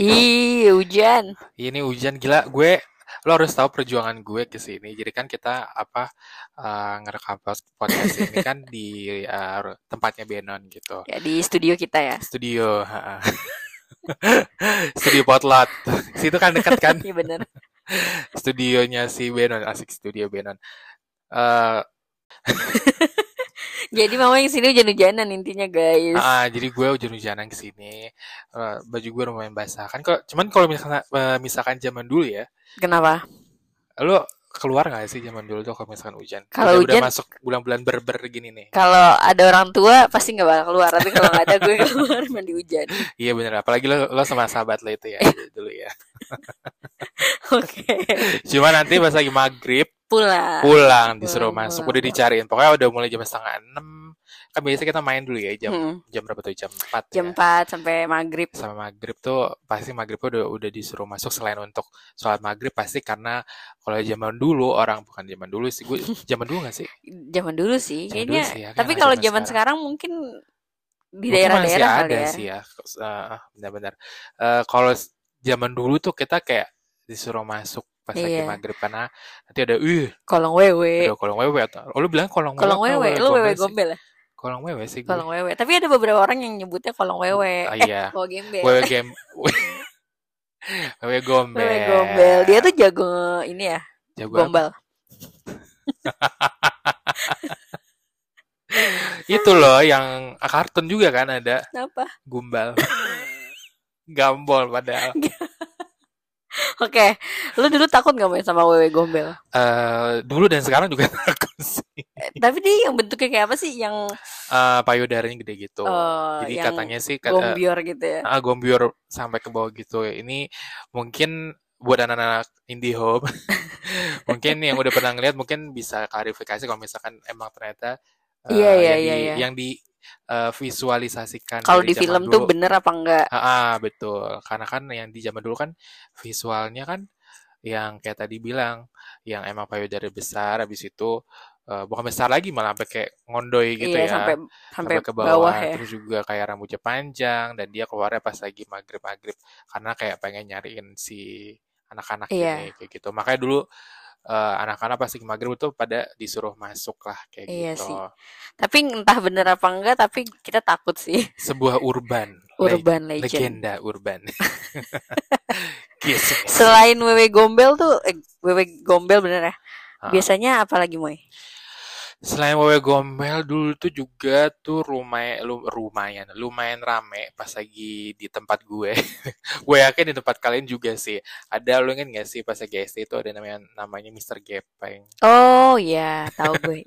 Ih, hujan. Ini hujan gila. Gue lo harus tahu perjuangan gue ke sini. Jadi kan kita apa uh, ngerekam podcast ini kan di uh, tempatnya Benon gitu. Ya di studio kita ya. Studio. studio Potlot. Situ kan dekat kan? Iya bener. Studionya si Benon, asik studio Benon. Uh, jadi mama yang sini hujan-hujanan intinya guys. Ah, jadi gue hujan-hujanan ke sini. Uh, baju gue lumayan basah. Kan kok cuman kalau misalkan uh, misalkan zaman dulu ya. Kenapa? Lo keluar gak sih zaman dulu tuh kalau misalkan hujan? Kalau hujan udah masuk bulan-bulan berber gini nih. Kalau ada orang tua pasti nggak bakal keluar, tapi kalau nggak ada gue keluar mandi hujan. iya bener, apalagi lo, lo sama sahabat lo itu ya dulu ya. Oke. okay. Cuma nanti pas lagi maghrib pulang. Pulang disuruh pulang, masuk. pulang. udah dicariin. Pokoknya udah mulai jam setengah enam. Kan biasa kita main dulu ya jam hmm. jam berapa tuh? Jam empat jam ya. empat sampai maghrib. Sampai maghrib tuh pasti maghrib udah udah disuruh masuk. Selain untuk sholat maghrib pasti karena kalau zaman dulu orang bukan zaman dulu sih. Gue zaman dulu gak sih? Zaman dulu sih. Zaman kayaknya dulu sih, ya, tapi kalau zaman sekarang. sekarang mungkin di daerah-daerah masih ada ya. sih ya. Uh, benar-benar. Uh, kalau zaman dulu tuh kita kayak disuruh masuk pas iya. lagi maghrib karena nanti ada uh kolong wewe. ada kolong wewe atau oh, lu bilang kolong wewe kolong wewe. lu wewe gombel ya? Kolong wewe sih kolong wewe. Tapi ada beberapa orang yang nyebutnya kolong wewe. Oh, iya. eh, wewe gembel. Wewe gem wewe gombel wewe gombel dia tuh jago ini ya jago gombal. Itu loh yang kartun juga kan ada. Apa? Gumbal. Gambol padahal Oke, okay. lu dulu takut gak main sama wewe gombel? Uh, dulu dan sekarang juga takut sih. Eh, tapi dia yang bentuknya kayak apa sih? Yang uh, payudaranya gede gitu. Oh, Jadi katanya sih kata, gombior gitu ya. Uh, gombior sampai ke bawah gitu. Ini mungkin buat anak-anak indie home. mungkin yang udah pernah ngeliat mungkin bisa klarifikasi kalau misalkan emang ternyata uh, iya, iya, iya, di, iya. yang di uh, visualisasikan. Kalau di film dulu. tuh bener apa enggak? Ah, ah, betul. Karena kan yang di zaman dulu kan visualnya kan yang kayak tadi bilang, yang emang payudara besar, habis itu uh, bukan besar lagi malah sampai kayak ngondoy gitu iya, ya. Sampai, sampai, ke bawah, bawah ya. Terus juga kayak rambutnya panjang dan dia keluarnya pas lagi maghrib-maghrib karena kayak pengen nyariin si anak-anak iya. ini kayak gitu. Makanya dulu uh, anak-anak pasti maghrib itu pada disuruh masuk lah kayak iya gitu. Sih. Tapi entah bener apa enggak, tapi kita takut sih. Sebuah urban. urban legend. Legenda urban. yes, Selain wewe gombel tuh, eh, wewe gombel bener ya. Uh. Biasanya apa lagi moy? Selain Wewe Gombel dulu tuh juga tuh rumah lumayan lumayan rame pas lagi di tempat gue. gue yakin di tempat kalian juga sih. Ada lu inget gak sih pas lagi SD itu ada namanya namanya Mister Gepeng. Oh iya, tahu gue.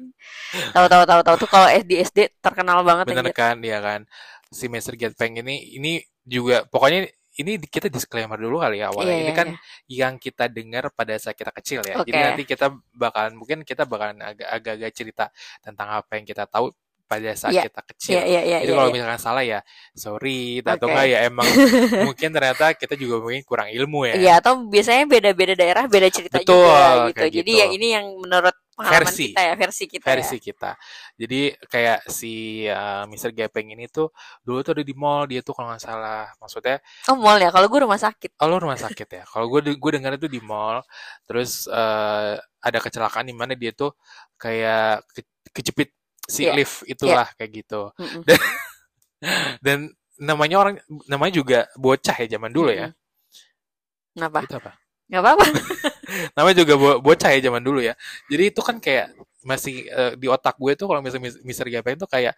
tahu tahu tahu tahu tuh kalau SD SD terkenal banget Bener kan, dia kan. Si Mister Gepeng ini ini juga pokoknya ini kita disclaimer dulu kali ya awalnya. Yeah, ini iya, kan yeah. yang kita dengar pada saat kita kecil ya. Okay. Jadi nanti kita bakalan mungkin kita bakalan agak-agak cerita tentang apa yang kita tahu pada saat yeah. kita kecil. Yeah, yeah, yeah, Jadi yeah, kalau yeah. misalkan salah ya sorry okay. atau enggak ya emang mungkin ternyata kita juga mungkin kurang ilmu ya. Iya yeah, atau biasanya beda-beda daerah beda cerita Betul, juga gitu. Jadi gitu. ya ini yang menurut pengalaman versi kita ya versi kita versi ya. kita jadi kayak si uh, Mister Gepeng ini tuh dulu tuh ada di mall dia tuh kalau nggak salah maksudnya oh mall ya kalau gue rumah sakit oh rumah sakit ya kalau gue gue dengar itu di mall terus uh, ada kecelakaan di mana dia tuh kayak ke, kejepit si yeah. lift itulah yeah. kayak gitu mm -mm. dan dan namanya orang namanya juga bocah ya zaman dulu mm -mm. ya Kenapa? Itu apa? Gak apa-apa. namanya juga bo bocah ya zaman dulu ya. Jadi itu kan kayak masih uh, di otak gue tuh kalau misalnya Mister Gepeng itu kayak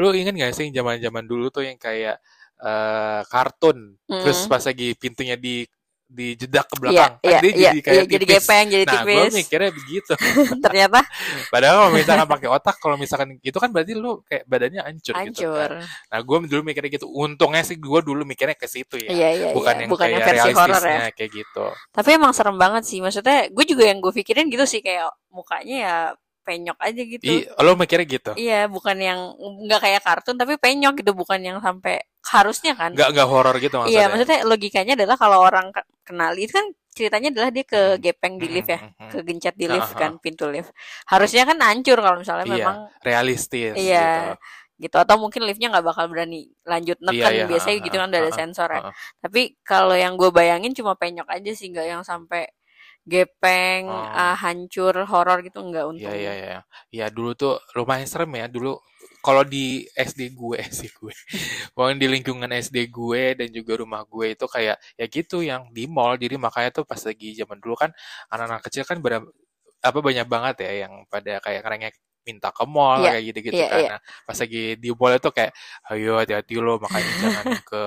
lu inget gak sih zaman-zaman dulu tuh yang kayak uh, kartun mm. terus pas lagi pintunya di di jedak ke belakang yeah, kan yeah, dia yeah, jadi kayak yeah, jadi gepeng jadi nah, tipis. gue mikirnya begitu. Ternyata. Padahal kalau misalkan pakai otak, kalau misalkan itu kan berarti lu kayak badannya hancur, hancur. gitu kan. Nah gue dulu mikirnya gitu. Untungnya sih gue dulu mikirnya ke situ ya. Iya, iya, bukan iya. yang bukan kayak yang versi horor ya. kayak gitu. Tapi emang serem banget sih. Maksudnya gue juga yang gue pikirin gitu sih kayak mukanya ya penyok aja gitu. I, lo mikirnya gitu? Iya, bukan yang nggak kayak kartun tapi penyok gitu, bukan yang sampai harusnya kan. Nggak nggak horor gitu maksudnya. Iya, maksudnya logikanya adalah kalau orang kenali itu kan ceritanya adalah dia ke gepeng di lift ya, ke gencet di lift kan pintu lift. Harusnya kan hancur kalau misalnya iya, memang realistis Iya. gitu. gitu atau mungkin liftnya nggak bakal berani lanjut neken iya, iya, biasanya uh, gitu kan udah ada sensor ya uh, uh. tapi kalau yang gue bayangin cuma penyok aja sih nggak yang sampai gepeng uh, hancur horor gitu nggak untuk iya iya iya ya dulu tuh lumayan serem ya dulu kalau di SD gue sih gue pokoknya di lingkungan SD gue dan juga rumah gue itu kayak ya gitu yang di mall. Jadi makanya tuh pas lagi zaman dulu kan anak-anak kecil kan ber apa banyak banget ya yang pada kayak ngerengek minta ke mall yeah. kayak gitu-gitu yeah, kan. Yeah. Nah, pas lagi di mall itu kayak ayo hati-hati lo makanya jangan ke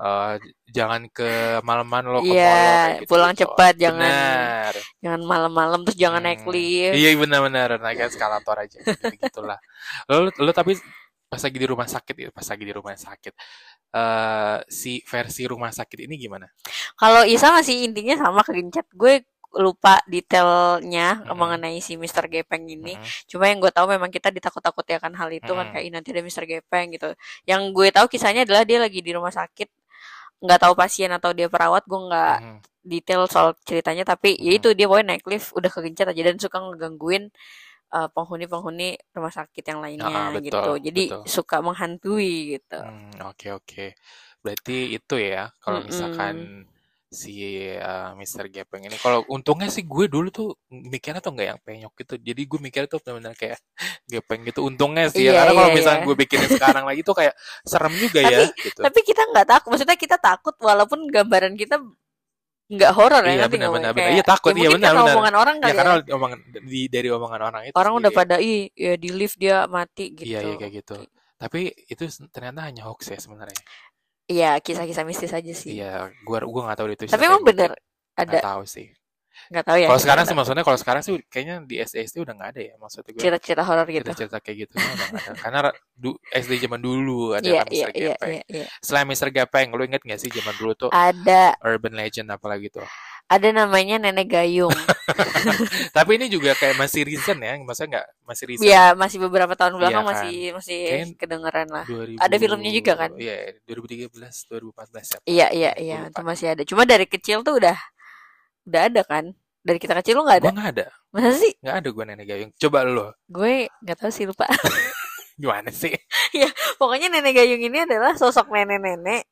uh, jangan ke malaman lo ke yeah, mall kayak gitu, pulang gitu. cepat jangan benar. jangan malam-malam terus jangan hmm. naik lift. Iya benar-benar naik eskalator aja gitu gitulah. Lo lo tapi pas lagi di rumah sakit ya, pas lagi di rumah sakit. Uh, si versi rumah sakit ini gimana? Kalau Isa masih intinya sama kegencet. Gue lupa detailnya mm-hmm. mengenai si Mr. Gepeng ini. Mm-hmm. Cuma yang gue tahu memang kita ditakut-takuti akan hal itu mm-hmm. kan kayak nanti ada Mr. Gepeng gitu. Yang gue tahu kisahnya adalah dia lagi di rumah sakit nggak tahu pasien atau dia perawat gue nggak mm-hmm. detail soal ceritanya tapi mm-hmm. ya itu dia pokoknya naik lift udah kegencet aja dan suka ngegangguin uh, penghuni-penghuni rumah sakit yang lainnya ah, betul, gitu jadi betul. suka menghantui gitu oke mm, oke okay, okay. berarti itu ya kalau mm -mm. misalkan si uh, Mr. Gepeng ini. Kalau untungnya sih gue dulu tuh mikirnya tuh nggak yang penyok gitu. Jadi gue mikirnya tuh benar-benar kayak Gepeng gitu. Untungnya sih. Ya. Iya, Karena kalau iya, misalnya iya. gue bikinnya sekarang lagi tuh kayak serem juga ya. Gitu. Tapi kita nggak takut. Maksudnya kita takut walaupun gambaran kita nggak horor ya iya, benar, benar, benar. Iya takut ya, iya benar benar. omongan orang kali ya, karena ya. omongan di, dari omongan orang itu. Orang udah pada ih ya di lift dia mati gitu. Iya iya kayak gitu. Tapi itu ternyata hanya hoax ya sebenarnya. Iya, kisah-kisah mistis aja sih. Iya, gua gua nggak tahu itu. Tapi emang bener ada. Gak tahu sih. Gak tahu ya. Kalau sekarang sih maksudnya kalau sekarang sih kayaknya di SD SD udah nggak ada ya maksudnya gue. Cerita-cerita horor gitu. Cerita-cerita kayak gitu udah gak ada. Karena du, SD zaman dulu ada yeah, kan Mr. Yeah, Gepeng. Yeah, yeah, yeah. Selain Mr. Gepeng, lu inget gak sih zaman dulu tuh? Ada. Urban Legend apalagi tuh? Ada namanya nenek gayung. Tapi ini juga kayak masih recent ya, masa nggak masih recent? Iya, masih beberapa tahun belakang ya, masih masih Kain kedengeran lah. 2000, ada filmnya juga kan? Iya, 2013, 2014 ya. Iya, iya, iya, itu masih ada. Cuma dari kecil tuh udah udah ada kan? Dari kita kecil lu nggak ada? Gua nggak ada. Masa sih? Nggak ada gue nenek gayung. Coba lo. Gue nggak tahu sih lupa. Gimana sih? ya, pokoknya nenek gayung ini adalah sosok nenek-nenek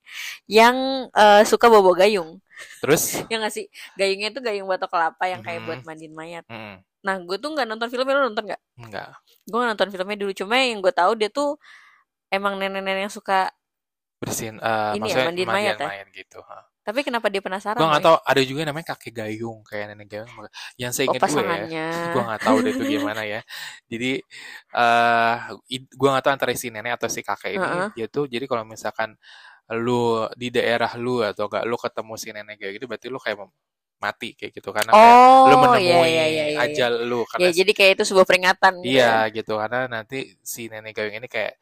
yang uh, suka bobo gayung. Terus? ya nggak sih? Gayungnya itu gayung batok kelapa yang kayak hmm. buat mandiin mayat. Hmm. Nah, gue tuh nggak nonton filmnya, lo nonton nggak? Nggak. Gue nonton filmnya dulu, cuma yang gue tahu dia tuh emang nenek-nenek yang suka bersihin, uh, ini ya, mandiin mayat, mayat ya. gitu. Huh. Tapi kenapa dia penasaran? Gue gak tau, ada juga namanya kakek gayung, kayak nenek gayung. Yang saya oh, ingat oh, gue ya, gue gak tahu deh itu gimana ya. Jadi, uh, gue gak tahu antara si nenek atau si kakek ini, uh -huh. dia tuh, jadi kalau misalkan lu di daerah lu atau gak lu ketemu si nenek kayak gitu, berarti lu kayak mati kayak gitu. Karena kayak oh, lu menemui iya, iya, iya, iya. ajal lu karena ya, jadi kayak itu sebuah peringatan iya gitu, gitu. Karena nanti si nenek gayung ini kayak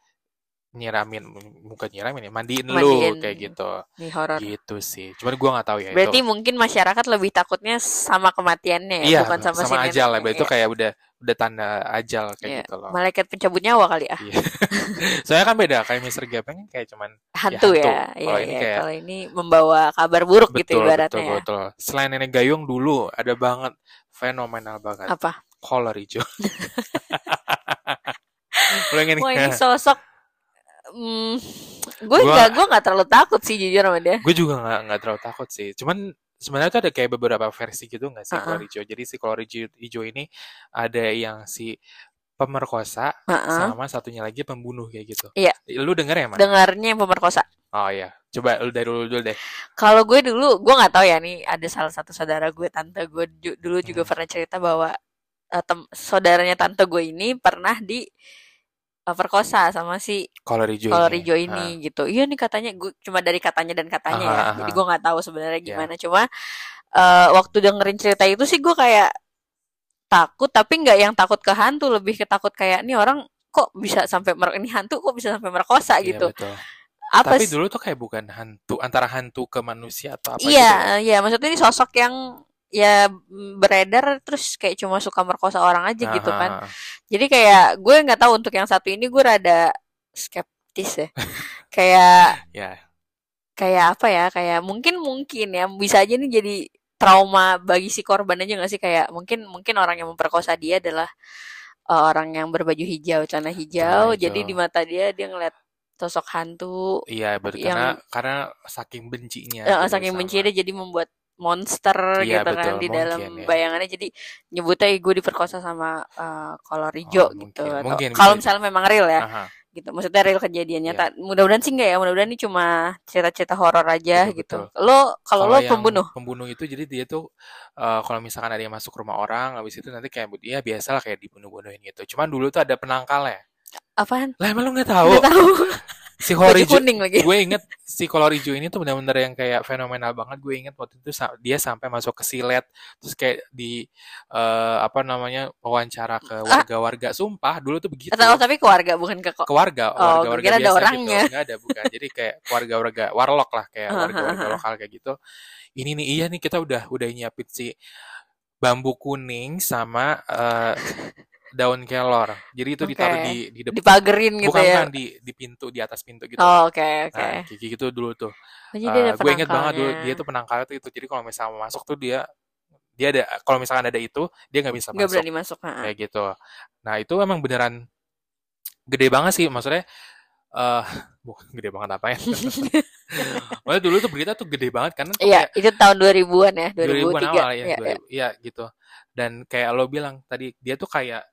nyiramin bukan nyiramin ya mandiin, mandiin lu kayak gitu. di horror. gitu sih. Cuman gue nggak tahu ya berarti itu. mungkin masyarakat lebih takutnya sama kematiannya ya iya, bukan sama, sama si ajal lah. itu kayak udah udah tanda ajal kayak iya. gitu loh malaikat pencabut nyawa kali ya iya. soalnya kan beda kayak Mister Gepeng kayak cuman hantu ya, hantu. ya kalau iya, ini kayak kalau ini membawa kabar buruk gitu betul, gitu ibaratnya betul, ya. betul. selain nenek gayung dulu ada banget fenomenal banget apa kolor hijau Wah ini sosok Hmm, gue nggak gue nggak terlalu takut sih jujur sama dia. Gue juga nggak nggak terlalu takut sih. Cuman sebenarnya tuh ada kayak beberapa versi gitu nggak sih uh -uh. kolor hijau. Jadi si kolor hijau, hijau ini ada yang si pemerkosa uh -uh. sama satunya lagi pembunuh kayak gitu. Iya. Lu denger ya, Man? Dengarnya yang pemerkosa. Oh iya. Coba lu dari dulu dulu deh. Kalau gue dulu, gue nggak tahu ya nih ada salah satu saudara gue, tante gue dulu juga hmm. pernah cerita bahwa uh, saudaranya tante gue ini pernah di uh, perkosa sama si kolor hijau kolor hijau ini, ini gitu iya nih katanya gue cuma dari katanya dan katanya aha, ya aha. jadi gue nggak tahu sebenarnya iya. gimana yeah. cuma uh, waktu dengerin cerita itu sih gue kayak takut tapi nggak yang takut ke hantu lebih ketakut kayak nih orang kok bisa sampai mer ini hantu kok bisa sampai merkosa yeah, gitu betul. apa tapi dulu tuh kayak bukan hantu antara hantu ke manusia atau apa iya gitu. iya maksudnya ini sosok yang ya beredar terus kayak cuma suka merkosa orang aja gitu kan. Jadi kayak gue nggak tahu untuk yang satu ini gue rada skeptis ya. Kayak yeah. kayak apa ya kayak mungkin mungkin ya bisa aja nih jadi trauma bagi si korban aja gak sih? Kayak mungkin mungkin orang yang memperkosa dia adalah uh, orang yang berbaju hijau celana hijau, hijau jadi di mata dia dia ngeliat sosok hantu iya yang, karena karena saking bencinya uh, saking benci dia jadi membuat monster iya, gitu kan betul, kan di dalam ya. bayangannya. Jadi nyebutnya gue diperkosa sama uh, kolor hijau oh, gitu mungkin, kalau misalnya memang real ya Aha. gitu. Maksudnya real kejadiannya. Yeah. mudah-mudahan sih enggak ya mudah-mudahan ini cuma cerita-cerita horor aja betul, gitu. betul. lo kalau lo pembunuh? pembunuh itu jadi dia tuh uh, kalau misalkan ada yang masuk rumah orang habis itu nanti kayak ya biasa lah kayak dibunuh-bunuhin gitu. Cuman dulu tuh ada penangkalnya. Apaan? Lah emang lo nggak tahu? Nggak tahu si Horijo kuning lagi. gue inget si Kolorijo ini tuh benar-benar yang kayak fenomenal banget gue inget waktu itu dia sampai masuk ke silet terus kayak di uh, apa namanya wawancara ke ah. warga-warga sumpah dulu tuh begitu atau tapi keluarga bukan ke ke warga oh, warga-warga biasa ada gitu. orangnya. gitu nggak ada bukan jadi kayak keluarga-warga warlock lah kayak warga-warga lokal kayak gitu ini nih iya nih kita udah udah nyiapin si bambu kuning sama uh, daun kelor. Jadi itu okay. ditaruh di di depan. Dipagerin gitu Bukan ya. Bukan di di pintu di atas pintu gitu. Oh, oke okay, oke. Okay. Nah, kayak gitu dulu tuh. Uh, gue inget banget dulu dia tuh penangkalnya tuh itu. Jadi kalau misalnya masuk tuh dia dia ada kalau misalkan ada itu dia nggak bisa gak masuk. berani masuk. Ha. Kayak gitu. Nah itu emang beneran gede banget sih maksudnya. Uh, bukan gede banget apa ya? Maksudnya dulu tuh berita tuh gede banget kan? Iya, itu tahun 2000-an ya, 2003. 2000-an awal ya, iya, 2000, iya. iya gitu. Dan kayak lo bilang tadi dia tuh kayak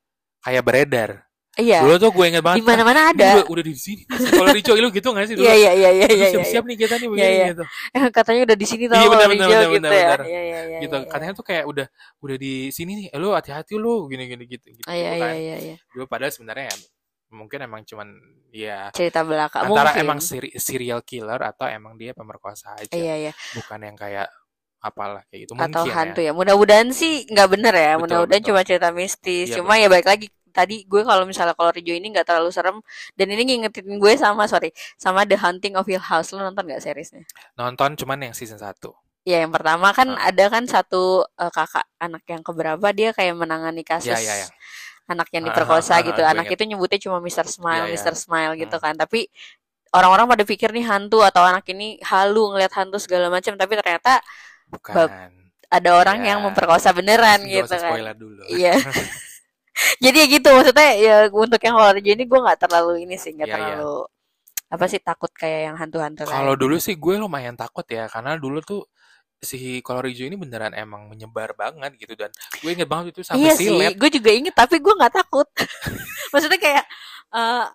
kayak beredar. Iya. Dulu tuh gue inget banget. Di mana-mana ada. Udah, udah di sini. Kalau Rico lu gitu gak sih dulu? Iya iya iya iya iya. Siap-siap nih kita nih begini iya, iya. gitu. Katanya udah di sini tau iya, bener, bener, gitu bener, ya. Iya iya iya. Gitu. Iya, katanya tuh kayak udah udah di sini nih. Eh, lu hati-hati lu gini-gini gitu gitu. Iya iya iya iya. Dulu padahal sebenarnya ya mungkin emang cuman ya cerita belakang antara mungkin. emang serial killer atau emang dia pemerkosa aja. Iya iya. Bukan yang kayak apalah kayak gitu atau mungkin hantu ya, ya. mudah-mudahan sih nggak bener ya mudah-mudahan cuma cerita mistis iya, cuma betul. ya baik lagi tadi gue kalau misalnya kalau Rijo ini nggak terlalu serem dan ini ngingetin gue sama sorry sama The Hunting of Hill House lo nonton nggak seriesnya nonton cuman yang season satu Ya yang pertama kan hmm. ada kan satu uh, kakak anak yang keberapa dia kayak menangani kasus ya, ya, ya. anak yang diperkosa uh, gitu. Uh, anak itu nyebutnya cuma Mr. Smile, ya, Mr. Smile gitu hmm. kan. Tapi orang-orang pada pikir nih hantu atau anak ini halu ngeliat hantu segala macam, tapi ternyata Bukan. ada orang ya. yang memperkosa beneran gitu kan. dulu. Iya. jadi ya gitu maksudnya ya untuk yang horror ini gue nggak terlalu ini sih nggak yeah, terlalu yeah. apa sih takut kayak yang hantu-hantu kalau dulu sih gue lumayan takut ya karena dulu tuh si kolor hijau ini beneran emang menyebar banget gitu dan gue inget banget itu sampai iya silet. sih, gue juga inget tapi gue nggak takut. Maksudnya kayak uh,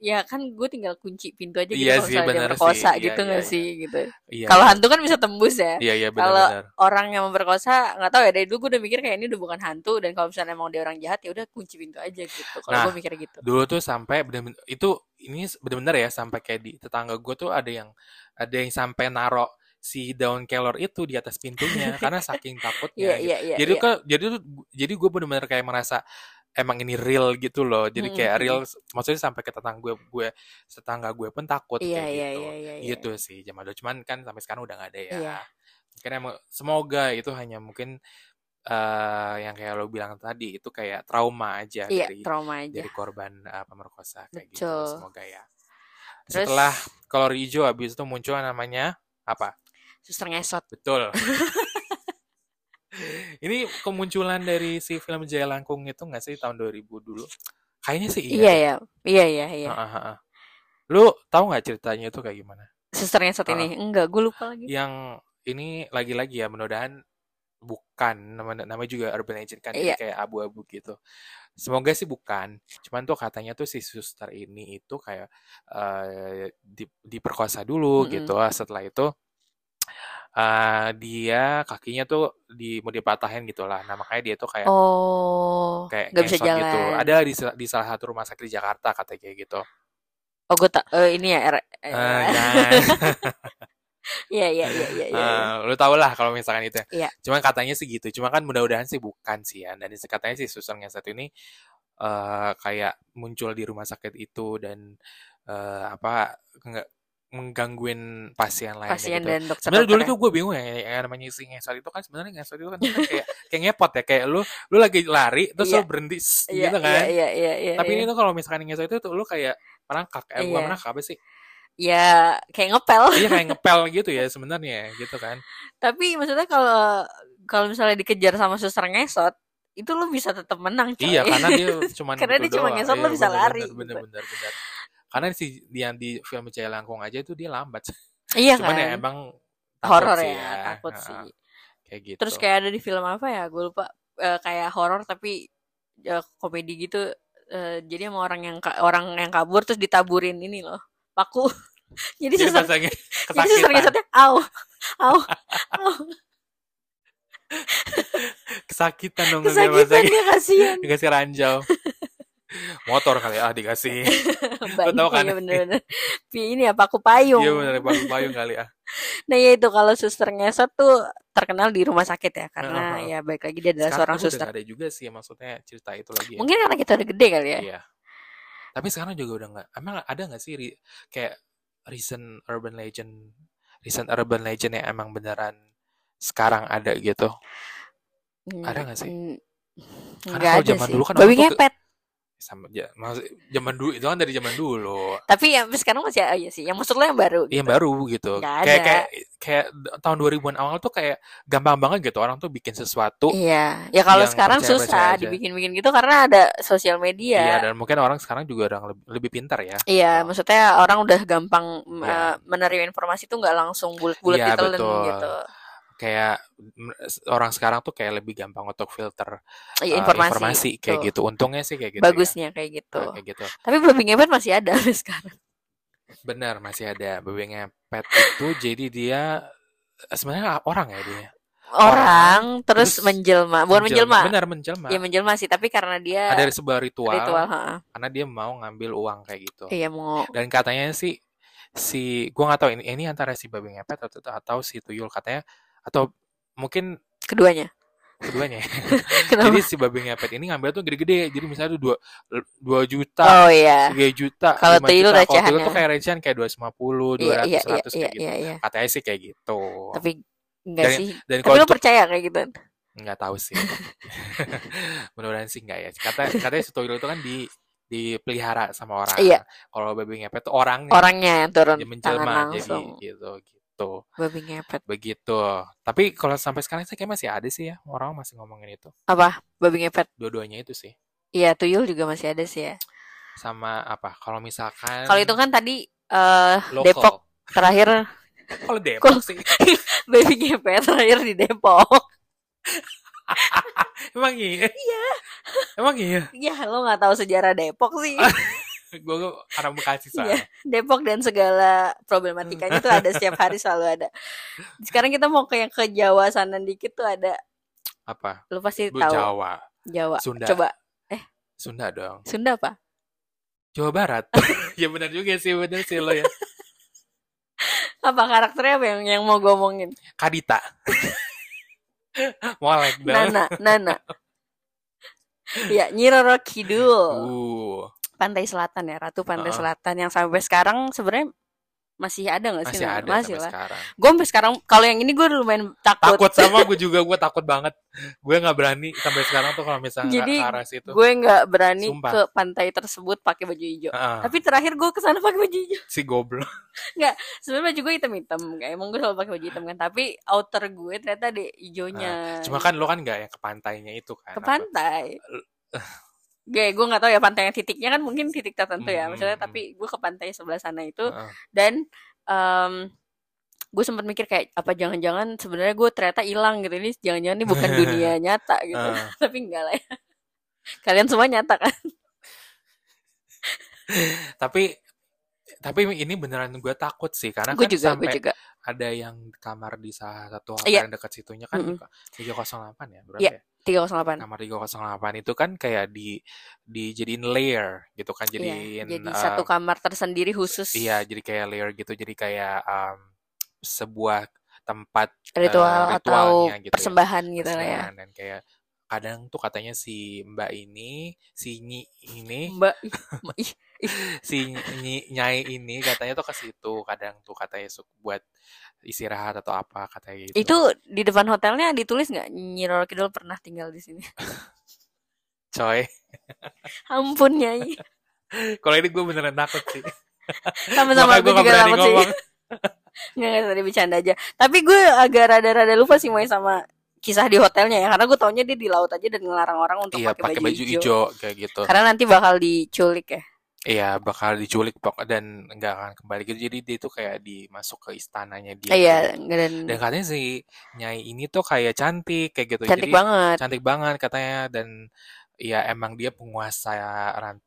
ya kan gue tinggal kunci pintu aja gitu iya kalau sih, misalnya memperkosa sih. gitu iya, nggak iya, sih gitu iya, kalau iya. hantu kan bisa tembus ya iya, iya, kalau orang yang memperkosa nggak tahu ya dari dulu gue udah mikir kayak ini udah bukan hantu dan kalau misalnya emang dia orang jahat ya udah kunci pintu aja gitu kalau nah, gue mikir gitu dulu tuh sampai bener-bener itu ini bener-bener ya sampai kayak di tetangga gue tuh ada yang ada yang sampai narok si daun kelor itu di atas pintunya karena saking takutnya. yeah, yeah, yeah, jadi yeah. kan jadi tuh jadi gue bener-bener kayak merasa emang ini real gitu loh jadi kayak real maksudnya sampai ke tetangga gue gue tetangga gue pun takut iya, kayak iya, gitu iya, iya, gitu iya. sih zaman dulu cuman kan sampai sekarang udah gak ada ya iya. mungkin emang semoga itu hanya mungkin uh, yang kayak lo bilang tadi itu kayak trauma aja iya, dari trauma aja. dari korban uh, pemerkosa kayak gitu. Betul. gitu semoga ya Terus, setelah kolor hijau habis itu muncul namanya apa suster ngesot betul ini kemunculan dari si film Jaya Langkung itu nggak sih tahun 2000 dulu? Kayaknya sih iya. Iya ya, iya iya iya. Uh, uh, uh. Lu tahu nggak ceritanya itu kayak gimana? Susternya saat uh, ini? Enggak, gue lupa lagi. Yang ini lagi-lagi ya mudah-mudahan bukan nama nama juga urban legend kan iya. kayak abu-abu gitu. Semoga sih bukan. Cuman tuh katanya tuh si suster ini itu kayak uh, di, diperkosa dulu mm -hmm. gitu. Setelah itu uh, dia kakinya tuh di mau dipatahin gitu lah. Nah makanya dia tuh kayak oh kayak nggak bisa gitu. jalan. gitu. Ada di di salah satu rumah sakit di Jakarta katanya kayak gitu. Oh gue tak uh, ini ya. Er, uh, Iya iya iya iya. Ya, uh, lu tau lah kalau misalkan itu. Iya. Cuman katanya sih gitu. Cuma kan mudah-mudahan sih bukan sih ya. Dan katanya sih susternya satu ini uh, kayak muncul di rumah sakit itu dan uh, apa nggak menggangguin pasien lainnya pasien gitu. dan dokter sebenarnya dulu tuh gue bingung ya yang namanya si ngesot itu kan sebenarnya ngesot itu kan, kayak kayak ngepot ya kayak lu lu lagi lari terus yeah. lu berhenti yeah, gitu kan yeah, yeah, yeah, yeah, tapi yeah. ini tuh kalau misalkan ngesot itu tuh lu kayak merangkak eh yeah. bukan merangkak apa sih ya kayak ngepel iya kayak ngepel gitu ya sebenarnya gitu kan tapi maksudnya kalau kalau misalnya dikejar sama suster ngesot itu lo bisa tetap menang coy. iya karena dia cuma karena dia cuma ngesot iya, lo bisa bener, lari bener, bener, bener, bener. Karena si yang di film Jaya Langkung aja itu dia lambat. Iya cuman ya kan? ya emang horor ya, ya. takut nah, sih. Kayak gitu. Terus kayak ada di film apa ya? Gue lupa. Uh, kayak horor tapi uh, komedi gitu. Uh, jadi sama orang yang orang yang kabur terus ditaburin ini loh paku. Jadi, jadi susah jadi susah ngesotnya au au au. Kesakitan dong kesakitan dia kasihan. Dikasih ranjau motor kali ah dikasih. Banyak, tahu kan? ya bener-bener ini apa aku payung. Iya bener paku payung kali ah. Nah ya itu kalau suster ngesot tuh terkenal di rumah sakit ya karena uh, ya baik lagi dia adalah seorang suster. ada juga sih maksudnya cerita itu lagi ya. mungkin karena kita udah gede kali ya. Iya. Tapi sekarang juga udah nggak emang ada nggak sih kayak recent urban legend recent urban legend yang emang beneran sekarang ada gitu? Hmm, ada nggak sih? Karena kalau zaman sih. dulu kan babi ngepet sama ya, zaman dulu itu kan dari zaman dulu. Tapi ya sekarang masih aja sih yang maksud lo yang baru gitu. yang baru gitu. Kayak kayak kayak tahun 2000-an awal tuh kayak gampang banget gitu orang tuh bikin sesuatu iya. Ya kalau sekarang susah dibikin-bikin gitu karena ada sosial media. Iya dan mungkin orang sekarang juga orang lebih, lebih pintar ya. Iya oh. maksudnya orang udah gampang ya. uh, menerima informasi tuh nggak langsung bulat-bulat ya, gitu, gitu kayak orang sekarang tuh kayak lebih gampang untuk filter uh, informasi, informasi kayak tuh. gitu. Untungnya sih kayak gitu. Ya. Bagusnya ya. kayak gitu. Nah, kayak gitu. Tapi babi ngepet masih ada sekarang. Benar, masih ada babi ngepet itu jadi dia sebenarnya orang ya dia. Orang, orang terus, terus menjelma, bukan menjelma. Benar menjelma. Ya menjelma sih, tapi karena dia ada sebuah ritual. Ritual, ha. Karena dia mau ngambil uang kayak gitu. Iya mau. Dan katanya sih si gua nggak tahu ini ini antara si babi ngepet atau atau si tuyul katanya atau mungkin keduanya. keduanya jadi si babi ngepet ini ngambil tuh gede-gede. Jadi misalnya tuh dua dua juta oh iya. tiga juta kalau tuyul recehan kalau tuh kayak recehan kayak dua ratus lima puluh dua ratus iya, seratus iya, kayak gitu. iya, iya. katanya sih kayak gitu. Tapi enggak dan, sih. dan tapi lo percaya kayak gitu? Nggak tahu sih. Mudah-mudahan sih enggak ya. Kata katanya si tuyul itu kan di dipelihara sama orang. Iya. kalau babi ngepet tuh orangnya. Orangnya yang turun tangan langsung jadi gitu gitu. Babi ngepet. Begitu. Tapi kalau sampai sekarang sih kayak masih ada sih ya orang masih ngomongin itu. Apa? Babi ngepet. Dua-duanya itu sih. Iya, tuyul juga masih ada sih ya. Sama apa? Kalau misalkan Kalau itu kan tadi uh, Depok terakhir Kalau Depok sih. babi ngepet terakhir di Depok. Emang iya? Iya. Emang iya? Iya, lo gak tahu sejarah Depok sih. gue anak Bekasi soalnya. Depok dan segala problematikanya tuh ada setiap hari selalu ada. Sekarang kita mau ke yang ke Jawa sana dikit tuh ada apa? Lu pasti tahu. Jawa. Jawa. Sunda. Coba. Eh. Sunda dong. Sunda apa? Jawa Barat. ya benar juga sih, benar sih lo ya. apa karakternya apa yang yang mau gue omongin? Kadita. Molek dong. Nana, Nana. ya, Nyiroro Kidul. Uh pantai selatan ya ratu pantai uh. selatan yang sampai sekarang sebenarnya masih ada nggak sih masih ada masih lah. sekarang. gue sampai sekarang kalau yang ini gue lumayan takut. Takut sama gue juga gue takut banget. Gue nggak berani sampai sekarang tuh kalau misalnya jadi ke arah situ. gue nggak berani Sumpah. ke pantai tersebut pakai baju hijau. Uh. tapi terakhir gue ke sana pakai baju hijau. Si goblok. Nggak sebenarnya baju gue hitam hitam kayak emang gue selalu pakai baju hitam kan. Tapi outer gue ternyata ada hijaunya. Uh. cuma kan lo kan nggak yang ke pantainya itu kan. Ke pantai gue gue nggak tahu ya pantai yang titiknya kan mungkin titik tertentu ya maksudnya hmm. tapi gue ke pantai sebelah sana itu uh. dan um, gue sempat mikir kayak apa jangan-jangan sebenarnya gue ternyata hilang gitu ini jangan-jangan ini bukan dunia nyata gitu uh. tapi enggak lah ya kalian semua nyata kan tapi tapi ini beneran gue takut sih karena gue kan juga, sampai juga. ada yang kamar di salah satu hotel yeah. yang dekat situnya kan tiga mm -hmm. 308 ya berapa yeah. ya? 308. Kamar 308 itu kan kayak di dijadiin layer gitu kan iya, jadiin iya, jadi uh, satu kamar tersendiri khusus. Iya, jadi kayak layer gitu. Jadi kayak um, sebuah tempat ritual uh, atau gitu ya. persembahan ya. gitu lah ya. Dan kayak kadang tuh katanya si Mbak ini, si Nyi ini, Mbak si Nyi Nyai ini katanya tuh ke situ kadang tuh katanya buat istirahat atau apa katanya gitu. Itu di depan hotelnya ditulis nggak Nyi Roro Kidul pernah tinggal di sini? Coy. Ampun Nyai. Kalau ini gue beneran takut sih. Sama-sama gue juga takut sih. Nggak, nggak tadi bercanda aja. Tapi gue agak rada-rada lupa sih main sama kisah di hotelnya ya karena gue taunya dia di laut aja dan ngelarang orang untuk iya, pakai baju, baju hijau. hijau kayak gitu karena nanti bakal diculik ya iya bakal diculik pok dan nggak akan kembali gitu. Jadi dia tuh kayak dimasuk ke istananya dia iya gitu. dan dan katanya si nyai ini tuh kayak cantik kayak gitu. Cantik jadi, banget. cantik banget katanya. Dan ya emang dia penguasa rant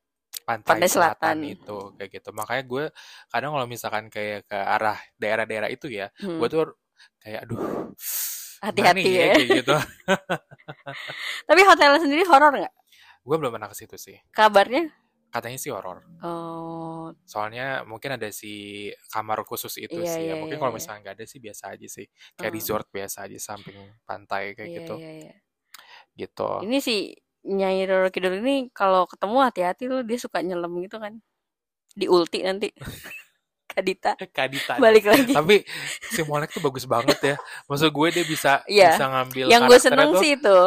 pantai, pantai selatan. selatan. itu kayak gitu. Makanya gue kadang kalau misalkan kayak ke arah daerah-daerah itu ya hmm. gue tuh kayak aduh hati-hati ya, ya? Gitu. Tapi hotelnya sendiri horor nggak? Gue belum pernah ke situ sih. Kabarnya katanya sih horor. Oh. Soalnya mungkin ada si kamar khusus itu iya, sih ya. iya, mungkin iya, kalau iya. misalnya nggak ada sih biasa aja sih. Kayak oh. resort biasa aja samping pantai kayak iya, gitu. gitu. Ini sih Nyai Roro Kidul ini kalau ketemu hati-hati loh. Dia suka nyelam gitu kan. Di ulti nanti Kadita. Kadita. Balik lagi. Tapi si Molek tuh bagus banget ya. Maksud gue dia bisa yeah. bisa ngambil Yang gue seneng tuh, sih itu.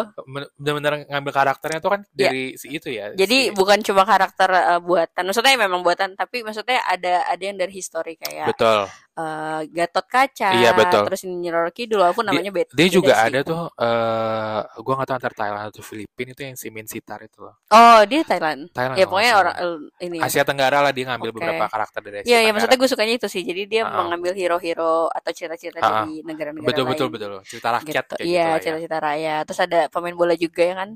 Bener-bener ngambil karakternya tuh kan dari yeah. si itu ya. Jadi si... bukan cuma karakter uh, buatan. Maksudnya memang buatan, tapi maksudnya ada ada yang dari history kayak Betul. Uh, Gatot Kaca, iya, betul. terus ini Nyiroro Kidul walaupun namanya dia, beda. Dia juga ada tuh uh, gue gak tahu antar Thailand atau Filipina itu yang si Min Sitar itu loh. Oh, dia Thailand. Thailand. Ya pokoknya orang ini Asia Tenggara lah dia ngambil okay. beberapa karakter dari Asia Iya, ya, maksudnya gue sukanya itu sih. Jadi dia uh -huh. mengambil hero-hero atau cerita-cerita uh -huh. dari negara-negara betul, lain. Betul betul betul. Cerita rakyat gitu. Iya, gitu cerita-cerita ya. rakyat. Terus ada pemain bola juga ya kan?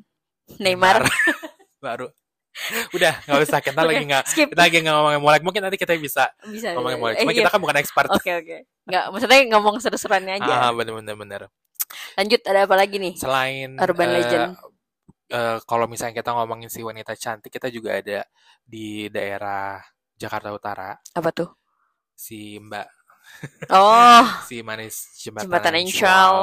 Neymar. Baru. Udah, nggak usah kita lagi nggak kita lagi nggak ngomongin molek. Mungkin nanti kita bisa, bisa ngomongin ya. molek. Eh, Cuma iya. kita kan bukan expert. Oke okay, oke. Okay. Nggak, maksudnya ngomong seru-seruannya aja. Ah, bener-bener bener. Lanjut ada apa lagi nih? Selain Urban uh, Legend. Uh, kalau misalnya kita ngomongin si wanita cantik, kita juga ada di daerah Jakarta Utara. Apa tuh? Si Mbak. Oh. si manis jembatan, jembatan Insyal.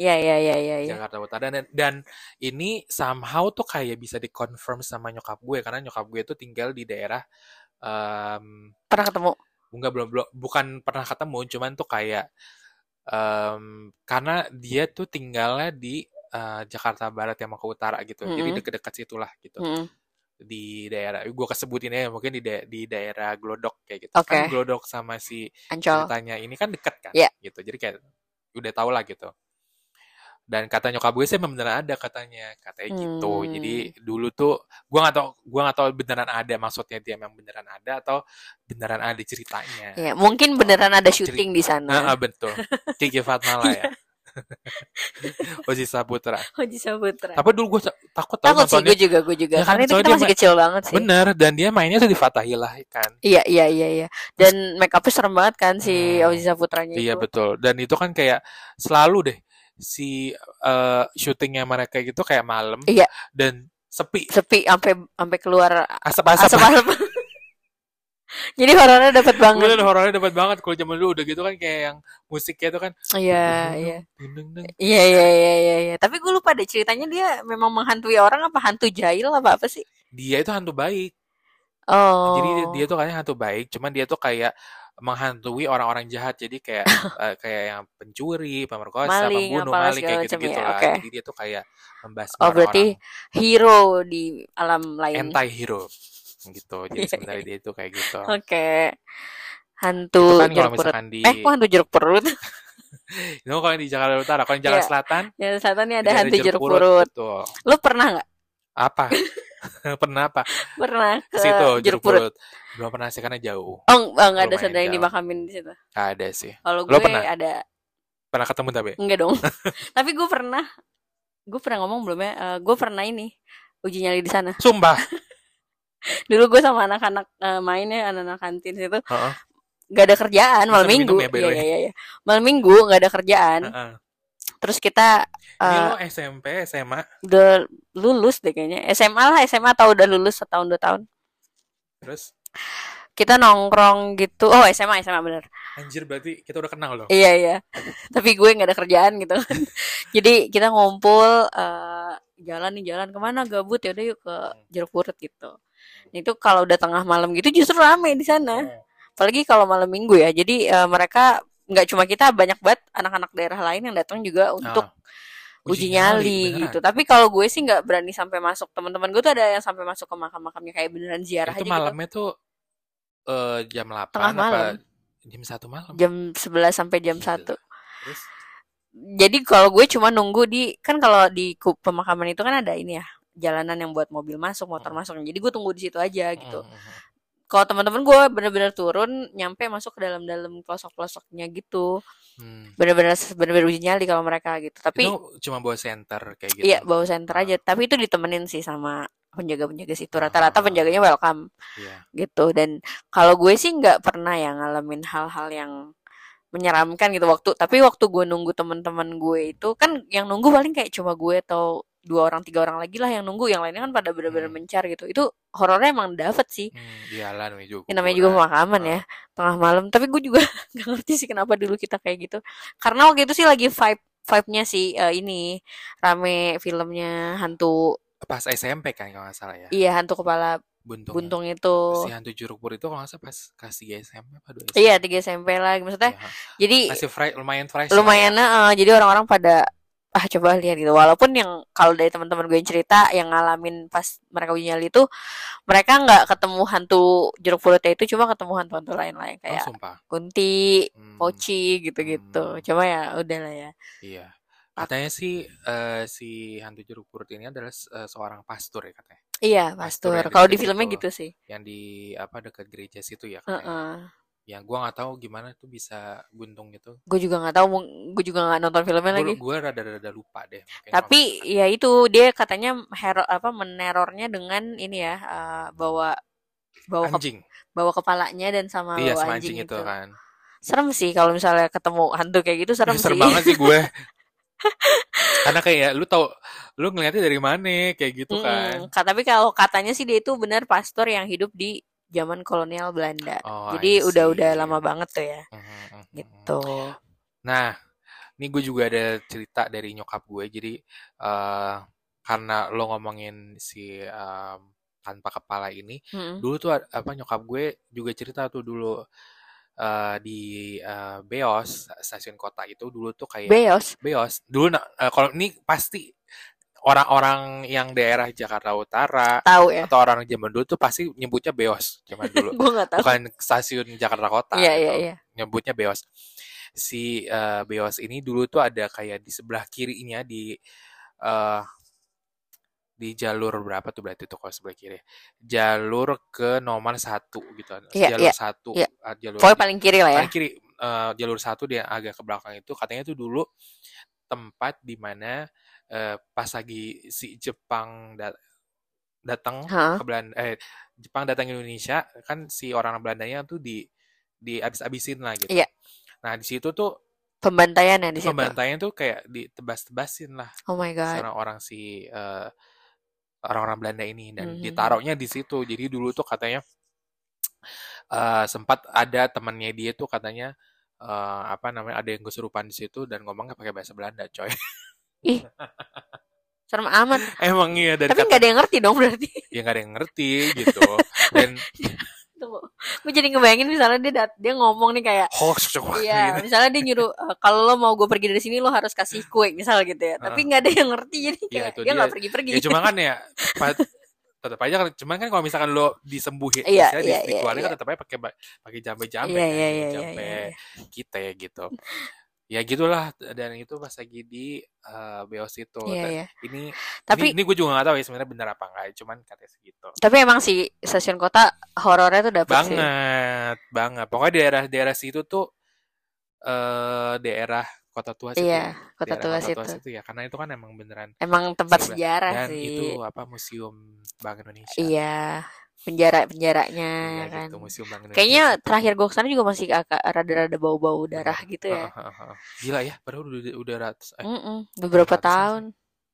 Ya, ya, ya, ya, ya. Jakarta Utara dan dan ini somehow tuh kayak bisa dikonfirm sama nyokap gue karena nyokap gue tuh tinggal di daerah um, pernah ketemu enggak belum belum bukan pernah ketemu cuman tuh kayak um, karena dia tuh tinggalnya di uh, Jakarta Barat yang mau ke utara gitu mm -hmm. jadi deket-deket situlah gitu mm -hmm. di daerah gue kesebutin ya mungkin di da di daerah Glodok kayak gitu okay. kan Glodok sama si Ancol. ceritanya ini kan deket kan yeah. gitu jadi kayak udah tau lah gitu dan kata nyokap gue sih memang beneran ada katanya katanya hmm. gitu jadi dulu tuh gue nggak tau gue nggak tau beneran ada maksudnya dia memang beneran ada atau beneran ada ceritanya. Ya mungkin beneran ada syuting di sana. Ah, betul. Kiki Fatmala ya. Oji Saputra. Oji Saputra. Tapi dulu gue takut tau takut sih gue juga gue juga. Ya, karena itu kita masih kecil banget sih. Bener dan dia mainnya tuh di Fatahillah kan. Iya iya iya iya. Dan make upnya serem banget kan si hmm. Oji Saputranya iya itu. betul. Dan itu kan kayak selalu deh si uh, syutingnya mereka gitu kayak malam iya. dan sepi. Sepi sampai sampai keluar asap-asap. asap-asap. Jadi horornya dapat banget. Bener, horornya dapat banget. Kalau zaman dulu udah gitu kan kayak yang musiknya itu kan iya iya. iya iya iya iya ya. tapi gue lupa deh ceritanya dia memang menghantui orang apa hantu jahil apa apa sih? Dia itu hantu baik. Oh. Jadi dia tuh kayaknya hantu baik cuman dia tuh kayak menghantui orang-orang jahat jadi kayak uh, kayak yang pencuri, pemerkosa, maling, pembunuh, maling kayak gitu-gitu ya. lah. Okay. Jadi dia tuh kayak membahas Oh, berarti hero di alam lain. Anti hero gitu. Jadi sebenarnya dia itu kayak gitu. Oke. Okay. Hantu itu kan jeruk perut. Di... Eh, kok hantu jeruk perut? itu kalau di Jakarta Utara, kalau di Jakarta yeah. Selatan. Jakarta Selatan ini ada hantu jeruk, jeruk purut. Betul. Lu pernah nggak? Apa? pernah apa? Pernah ke situ jeruk, jeruk purut. Belum pernah sih karena jauh. Oh, enggak ada saudara yang dimakamin di situ. Ada sih. Kalau gue pernah? ada. Pernah ketemu tapi? Enggak dong. tapi gue pernah. Gue pernah ngomong belum ya? Uh, gue pernah ini uji nyali di sana. Sumpah. Dulu gue sama anak-anak uh, mainnya anak-anak kantin situ. Uh -uh. Gak ada kerjaan malam minggu. Ya, iya, iya, iya. Malam minggu gak ada kerjaan. Uh -uh. Terus kita uh, Ini lo SMP, SMA? Udah lulus deh kayaknya. SMA lah, SMA atau udah lulus setahun dua tahun. Terus? Kita nongkrong gitu. Oh, SMA, SMA bener. Anjir, berarti kita udah kenal loh. Iya, iya. Tapi gue gak ada kerjaan gitu kan. Jadi kita ngumpul uh, jalan nih, jalan ke mana gabut ya udah yuk ke jeruk purut gitu. Itu kalau udah tengah malam gitu justru rame di sana. Apalagi kalau malam minggu ya. Jadi uh, mereka nggak cuma kita banyak banget anak-anak daerah lain yang datang juga untuk ah, uji, uji nyali, nyali gitu. Tapi kalau gue sih nggak berani sampai masuk. Teman-teman gue tuh ada yang sampai masuk ke makam-makamnya kayak beneran ziarah itu aja malamnya gitu. tuh uh, jam 8 Tengah malam. apa jam 1 malam? Jam 11 sampai jam Gila. 1. Terus jadi kalau gue cuma nunggu di kan kalau di pemakaman itu kan ada ini ya jalanan yang buat mobil masuk motor hmm. masuk jadi gue tunggu di situ aja gitu hmm, hmm. Kalau teman-teman gue bener-bener turun nyampe masuk ke dalam-dalam pelosok-pelosoknya gitu. Hmm. bener-bener bener-bener uji nyali kalau mereka gitu. Tapi itu cuma bawa center kayak gitu? Iya bawa center aja. Tapi itu ditemenin sih sama penjaga-penjaga situ. Rata-rata oh. penjaganya welcome yeah. gitu. Dan kalau gue sih nggak pernah ya ngalamin hal-hal yang menyeramkan gitu waktu. Tapi waktu gue nunggu teman-teman gue itu kan yang nunggu paling kayak cuma gue atau dua orang tiga orang lagi lah yang nunggu yang lainnya kan pada benar-benar hmm. mencar gitu. Itu horornya emang dapet sih. Hmm, namanya juga namanya juga pemakaman ya tengah malam. Tapi gue juga gak ngerti sih kenapa dulu kita kayak gitu. Karena waktu itu sih lagi vibe vibe-nya sih uh, ini rame filmnya hantu pas SMP kan kalau nggak salah ya. Iya hantu kepala buntung, buntung itu. Si hantu jeruk pur itu kalau nggak salah pas kelas 3 SMP apa 2 SMP iya 3 SMP lah maksudnya ya. jadi masih fresh, lumayan fresh lumayan ya. uh, jadi orang-orang pada ah coba lihat gitu walaupun yang kalau dari teman-teman gue yang cerita yang ngalamin pas mereka uji nyali itu mereka nggak ketemu hantu jeruk purutnya itu cuma ketemu hantu-hantu lain-lain oh, kayak oh, kunti hmm. poci gitu-gitu hmm. cuma ya udah lah ya iya katanya sih uh, si hantu jeruk purut ini adalah uh, seorang pastor ya katanya Iya, pastor. Kalau di filmnya gitu sih. Yang di apa dekat gereja situ ya Uh -uh. Yang gue nggak tahu gimana tuh bisa buntung gitu. Gue juga nggak tahu, gue juga nggak nonton filmnya gua, lagi. Gue rada-rada lupa deh. Tapi ya itu dia katanya hero apa menerornya dengan ini ya uh, bawa bawa anjing. Ke, bawa kepalanya dan sama iya, bawa sama anjing, anjing itu. itu kan. Serem sih kalau misalnya ketemu hantu kayak gitu serem ya, serem sih. banget sih gue. Karena kayak lu tau lu ngeliatnya dari mana kayak gitu kan. Hmm, tapi kalau katanya sih dia itu benar pastor yang hidup di zaman kolonial Belanda. Oh, Jadi udah-udah lama banget tuh ya. Uh, uh, gitu. Nah, ini gue juga ada cerita dari nyokap gue. Jadi uh, karena lo ngomongin si um, tanpa kepala ini, hmm. dulu tuh apa nyokap gue juga cerita tuh dulu uh, di uh, Beos stasiun kota itu dulu tuh kayak Beos Beos dulu uh, kalau ini pasti orang-orang yang daerah Jakarta Utara tahu ya atau orang zaman dulu tuh pasti nyebutnya Beos zaman dulu gua tahu. bukan stasiun Jakarta Kota yeah, gitu. yeah, yeah. nyebutnya Beos si uh, Beos ini dulu tuh ada kayak di sebelah kirinya di uh, di jalur berapa tuh berarti tuh kalau sebelah kiri jalur ke nomor satu gitu yeah, jalur yeah, satu yeah. jalur Pokoknya paling kiri lah ya paling kiri uh, jalur satu dia agak ke belakang itu katanya tuh dulu tempat di mana uh, pas lagi si Jepang dat datang huh? ke Belanda eh Jepang datang ke Indonesia kan si orang Belandanya tuh di di abis-abisin lah gitu yeah. nah di situ tuh pembantaian ya di situ pembantaian tuh kayak ditebas-tebasin lah oh my god orang-orang si uh, orang-orang Belanda ini dan mm-hmm. ditaruhnya di situ. Jadi dulu tuh katanya uh, sempat ada temannya dia tuh katanya uh, apa namanya ada yang kesurupan di situ dan ngomongnya pakai bahasa Belanda, coy. Ih. Serem amat. Emang iya dan Tapi nggak ada yang ngerti dong berarti. Ya nggak ada yang ngerti gitu. dan Tunggu. Gue jadi ngebayangin misalnya dia dat dia ngomong nih kayak hoax Iya, misalnya dia nyuruh uh, kalau lo mau gue pergi dari sini lo harus kasih kue misal gitu ya. Tapi nggak ada yang ngerti jadi iya, kayak ya, dia nggak pergi-pergi. Ya cuma kan ya tetap aja kan cuman kan kalau misalkan lo disembuhin iya, iya, iya, iya. kan tetap aja pakai pakai jambe-jambe iya, kan, iya, iya, jambe iya, iya. kita ya gitu ya gitulah dan itu pas lagi di uh, Beos itu. Yeah, yeah. ini tapi ini, ini gue juga gak tahu ya sebenarnya benar apa enggak cuman katanya segitu. Tapi emang si stasiun kota horornya tuh dapet banget sih. banget pokoknya daerah-daerah situ tuh uh, daerah kota tua situ. Iya, kota tua, kota tua situ. ya karena itu kan emang beneran emang tempat sejarah dan sih. itu apa museum Bank Indonesia. Iya penjara penjaranya iya, kan. gitu, museum kayaknya terakhir gue ke sana juga masih agak rada-rada bau-bau darah gitu ya. Gila ya padahal udah udah ratus eh, mm -mm, beberapa ratusan tahun.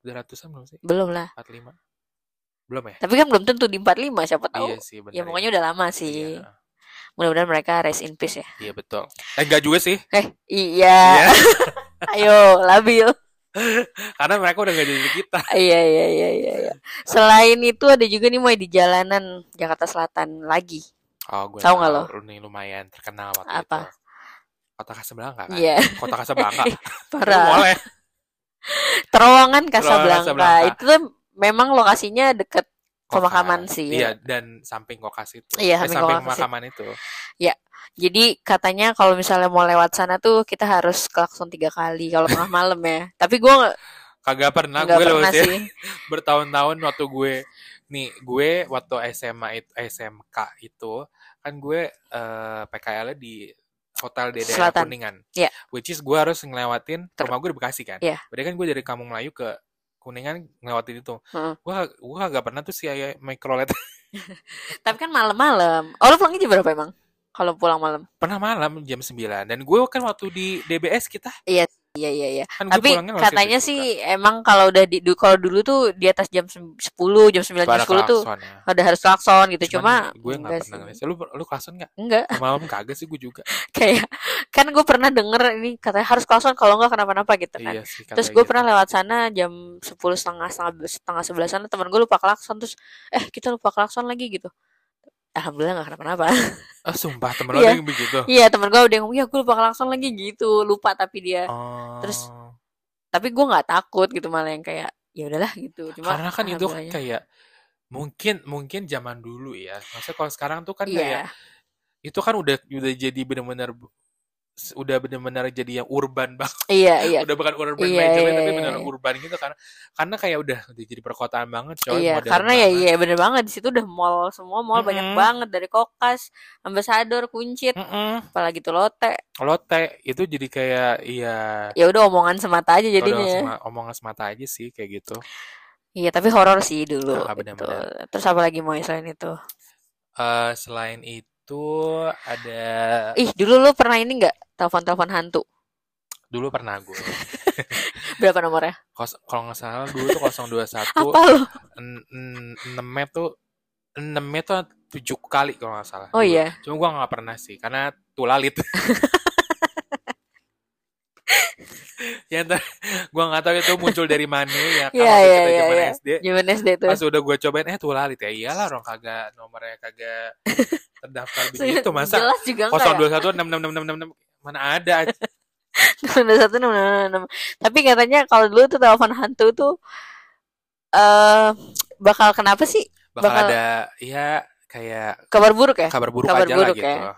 Udah ratusan belum sih? Belum lah. 45 belum ya? Tapi kan belum tentu di 45 siapa tahu. Iya sih, bener, ya pokoknya ya. udah lama sih. Iya. mudah-mudahan mereka rest in peace ya. Iya betul. Eh enggak juga sih. Eh iya, iya. ayo labil Karena mereka udah gak jadi kita. iya, iya, iya, iya, iya. Selain itu ada juga nih mau di jalanan Jakarta Selatan lagi. Oh, gue tahu nggak lo? Ini lumayan terkenal waktu Apa? itu. Kota Kasablanka kan? Iya. Kota Kasablanka. Parah. boleh. Terowongan Kasablanka. Itu tuh memang lokasinya deket pemakaman sih iya dan samping kokas itu iya eh, samping, pemakaman itu ya jadi katanya kalau misalnya mau lewat sana tuh kita harus klakson tiga kali kalau tengah malam ya tapi gue kagak pernah nggak gue pernah lewat sih bertahun-tahun waktu gue nih gue waktu SMA itu SMK itu kan gue eh PKL di hotel di daerah. Kuningan. Iya. Which is gue harus ngelewatin Ter- rumah gue di Bekasi kan. Iya. Berarti kan gue dari Kampung Melayu ke Kuningan ngelewatin itu. Heeh. Gue gue gak pernah tuh sih kayak microlet. tapi kan malam-malam oh lo pulangnya jam berapa emang kalau pulang malam pernah malam jam 9 dan gue kan waktu di DBS kita iya iya iya iya kan gue tapi katanya situ sih juga. emang kalau udah di kalau dulu tuh di atas jam sem- 10 jam 9 jam Suara 10 tuh ya. udah harus klakson gitu cuma gue gak enggak pernah sih. Lu lu klakson gak? enggak Malam kagak sih gue juga. kayak kan gue pernah denger ini katanya harus klakson kalau enggak kenapa-napa gitu kan Iya sih terus gue gitu. pernah lewat sana jam 10 setengah setengah setengah sebelas sana teman gue lupa klakson terus eh kita lupa klakson lagi gitu alhamdulillah gak kenapa-napa Ah sumpah temen lo Iya. ada yang begitu. iya teman gue udah ngomong ya gue lupa klakson lagi gitu lupa tapi dia Oh. Terus, tapi gue nggak takut gitu malah yang kayak ya udahlah gitu cuma karena kan itu kayak mungkin mungkin zaman dulu ya. Maksudnya kalau sekarang tuh kan iya kayak itu kan udah udah jadi benar-benar udah benar-benar jadi yang urban banget. iya iya Udah bukan urban Iya, legend iya, tapi iya, benar iya. urban gitu karena karena kayak udah udah jadi perkotaan banget coy. iya karena ya banget. iya bener banget di situ udah mall semua mall banyak Mm-mm. banget dari kokas ambasador kuncit Mm-mm. apalagi tuh lote Lotte itu jadi kayak iya ya udah omongan semata aja udah jadinya sema- omongan semata aja sih kayak gitu. iya tapi horor sih dulu Ah, gitu. benar-benar. terus apa lagi mau selain itu Eh selain itu ada ih dulu lu pernah ini nggak? Telepon telepon hantu? Dulu pernah gue berapa nomornya? Kos, kalau nggak salah dulu tuh 021 apa lu? en- en- enamnya tuh enamnya tuh tujuh kali kalau nggak salah oh dulu. iya. Cuma gua nggak pernah sih karena tulalit ya entar gua nggak tahu itu muncul dari mana ya Iya, waktu iya, kita iya, zaman iya. SD zaman SD tuh pas udah gue cobain eh tulalit ya iyalah orang kagak nomornya kagak terdaftar begitu masa jelas juga enggak ya 021 enam enam enam enam enam mana ada Ada satu enam enam enam. Tapi katanya kalau dulu tuh telepon hantu tuh eh bakal kenapa sih? bakal, Bakal- ada ya kayak Kabar buruk ya? kabar buruk Kabar aja buruk lah gitu ya.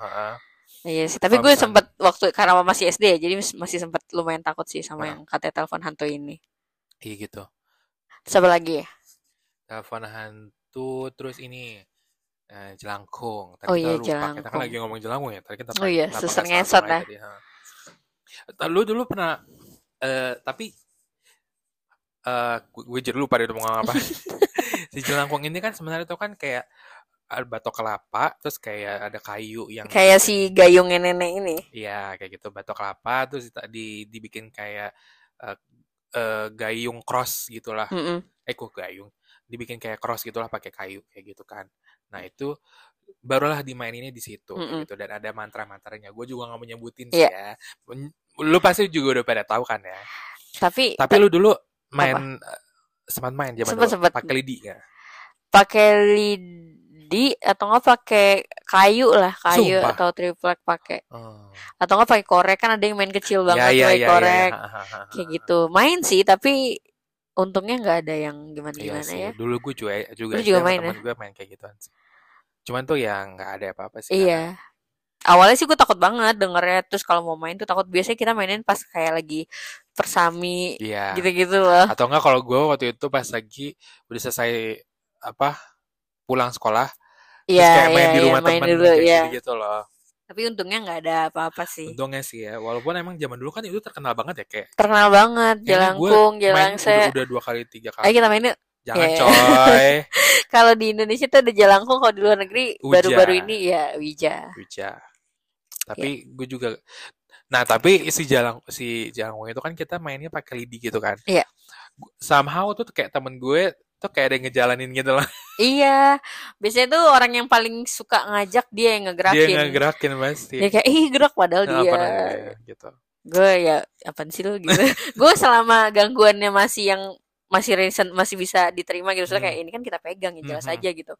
Iya sih. Tapi gue sempet waktu karena masih SD ya, jadi mas- masih sempet lumayan takut sih sama Nah. yang katanya telepon hantu ini. iya gitu Terus apa lagi ya? telepon hantu terus ini eh, jelangkung tadi Oh iya, lupa kita kan jelangkung. lagi ngomong jelangkung ya tadi kita Oh iya, salah ngesot ya. tadi, ha. lu dulu pernah eh tapi eh gue, gue jadi lupa deh mau ngomong apa si jelangkung ini kan sebenarnya itu kan kayak ada batok kelapa terus kayak ada kayu yang Kayak si gayungnya nenek ini. Iya kayak gitu batok kelapa terus di, di- dibikin kayak eh, eh, gayung cross gitulah. Mm-mm. eh kok gayung? Dibikin kayak cross gitulah pakai kayu kayak gitu kan. Nah itu barulah dimaininnya di situ kayak Mm-mm. gitu. Dan ada mantra-mantranya. Gue juga nggak mau nyebutin sih Iya. ya. Lu pasti juga udah pada tahu kan ya. Tapi tapi lu dulu main eh, sempat main zaman Sempet, dulu pakai lidi nggak? Pakai lidi atau enggak pakai kayu lah, kayu Sumpah? atau triplek pakai. oh. Atau enggak pakai korek kan ada yang main kecil ya banget ya pakai ya ya, korek. Ha, ha, kayak gitu main sih tapi untungnya nggak ada yang gimana Iya gimana sih, ya dulu gue juga juga, Lu juga sama main temen gue main kayak gituan sih. Cuman tuh yang nggak ada apa-apa sih. iya awalnya sih gue takut banget dengernya terus kalau mau main tuh takut biasanya kita mainin pas kayak lagi persami Iya. gitu-gitu loh Atau enggak kalau gue waktu itu pas lagi udah selesai apa pulang sekolah, iya kayak main iya di iya rumah main temen dulu kayak ya gitu-gitu loh. tapi untungnya nggak ada apa-apa sih Untungnya sih ya, walaupun emang zaman dulu kan itu terkenal banget ya kayak. terkenal banget jelangkung Main jelangse udah, udah dua kali tiga ayo kali. kita mainin Jangan Iya. coy. kalau di Indonesia tuh ada jelangkung kalau di luar negeri baru-baru ini ya wija Wija. Tapi gue juga Nah, tapi si jalang si jalangkung itu kan kita mainnya pakai lidi gitu kan. Iya. Somehow tuh kayak temen gue tuh kayak ada yang ngejalanin gitu lah. iya. Biasanya tuh orang yang paling suka ngajak dia yang Dia ngegerakin. ngegerakin pasti. dia kayak ih gerak padahal Nah, dia. apa gitu. gue ya apaan sih lu? Gitu. Gue selama gangguannya masih yang masih recent masih bisa diterima gitu. Soalnya Hmm. kayak ini kan kita pegang ya jelas Mhm. aja gitu.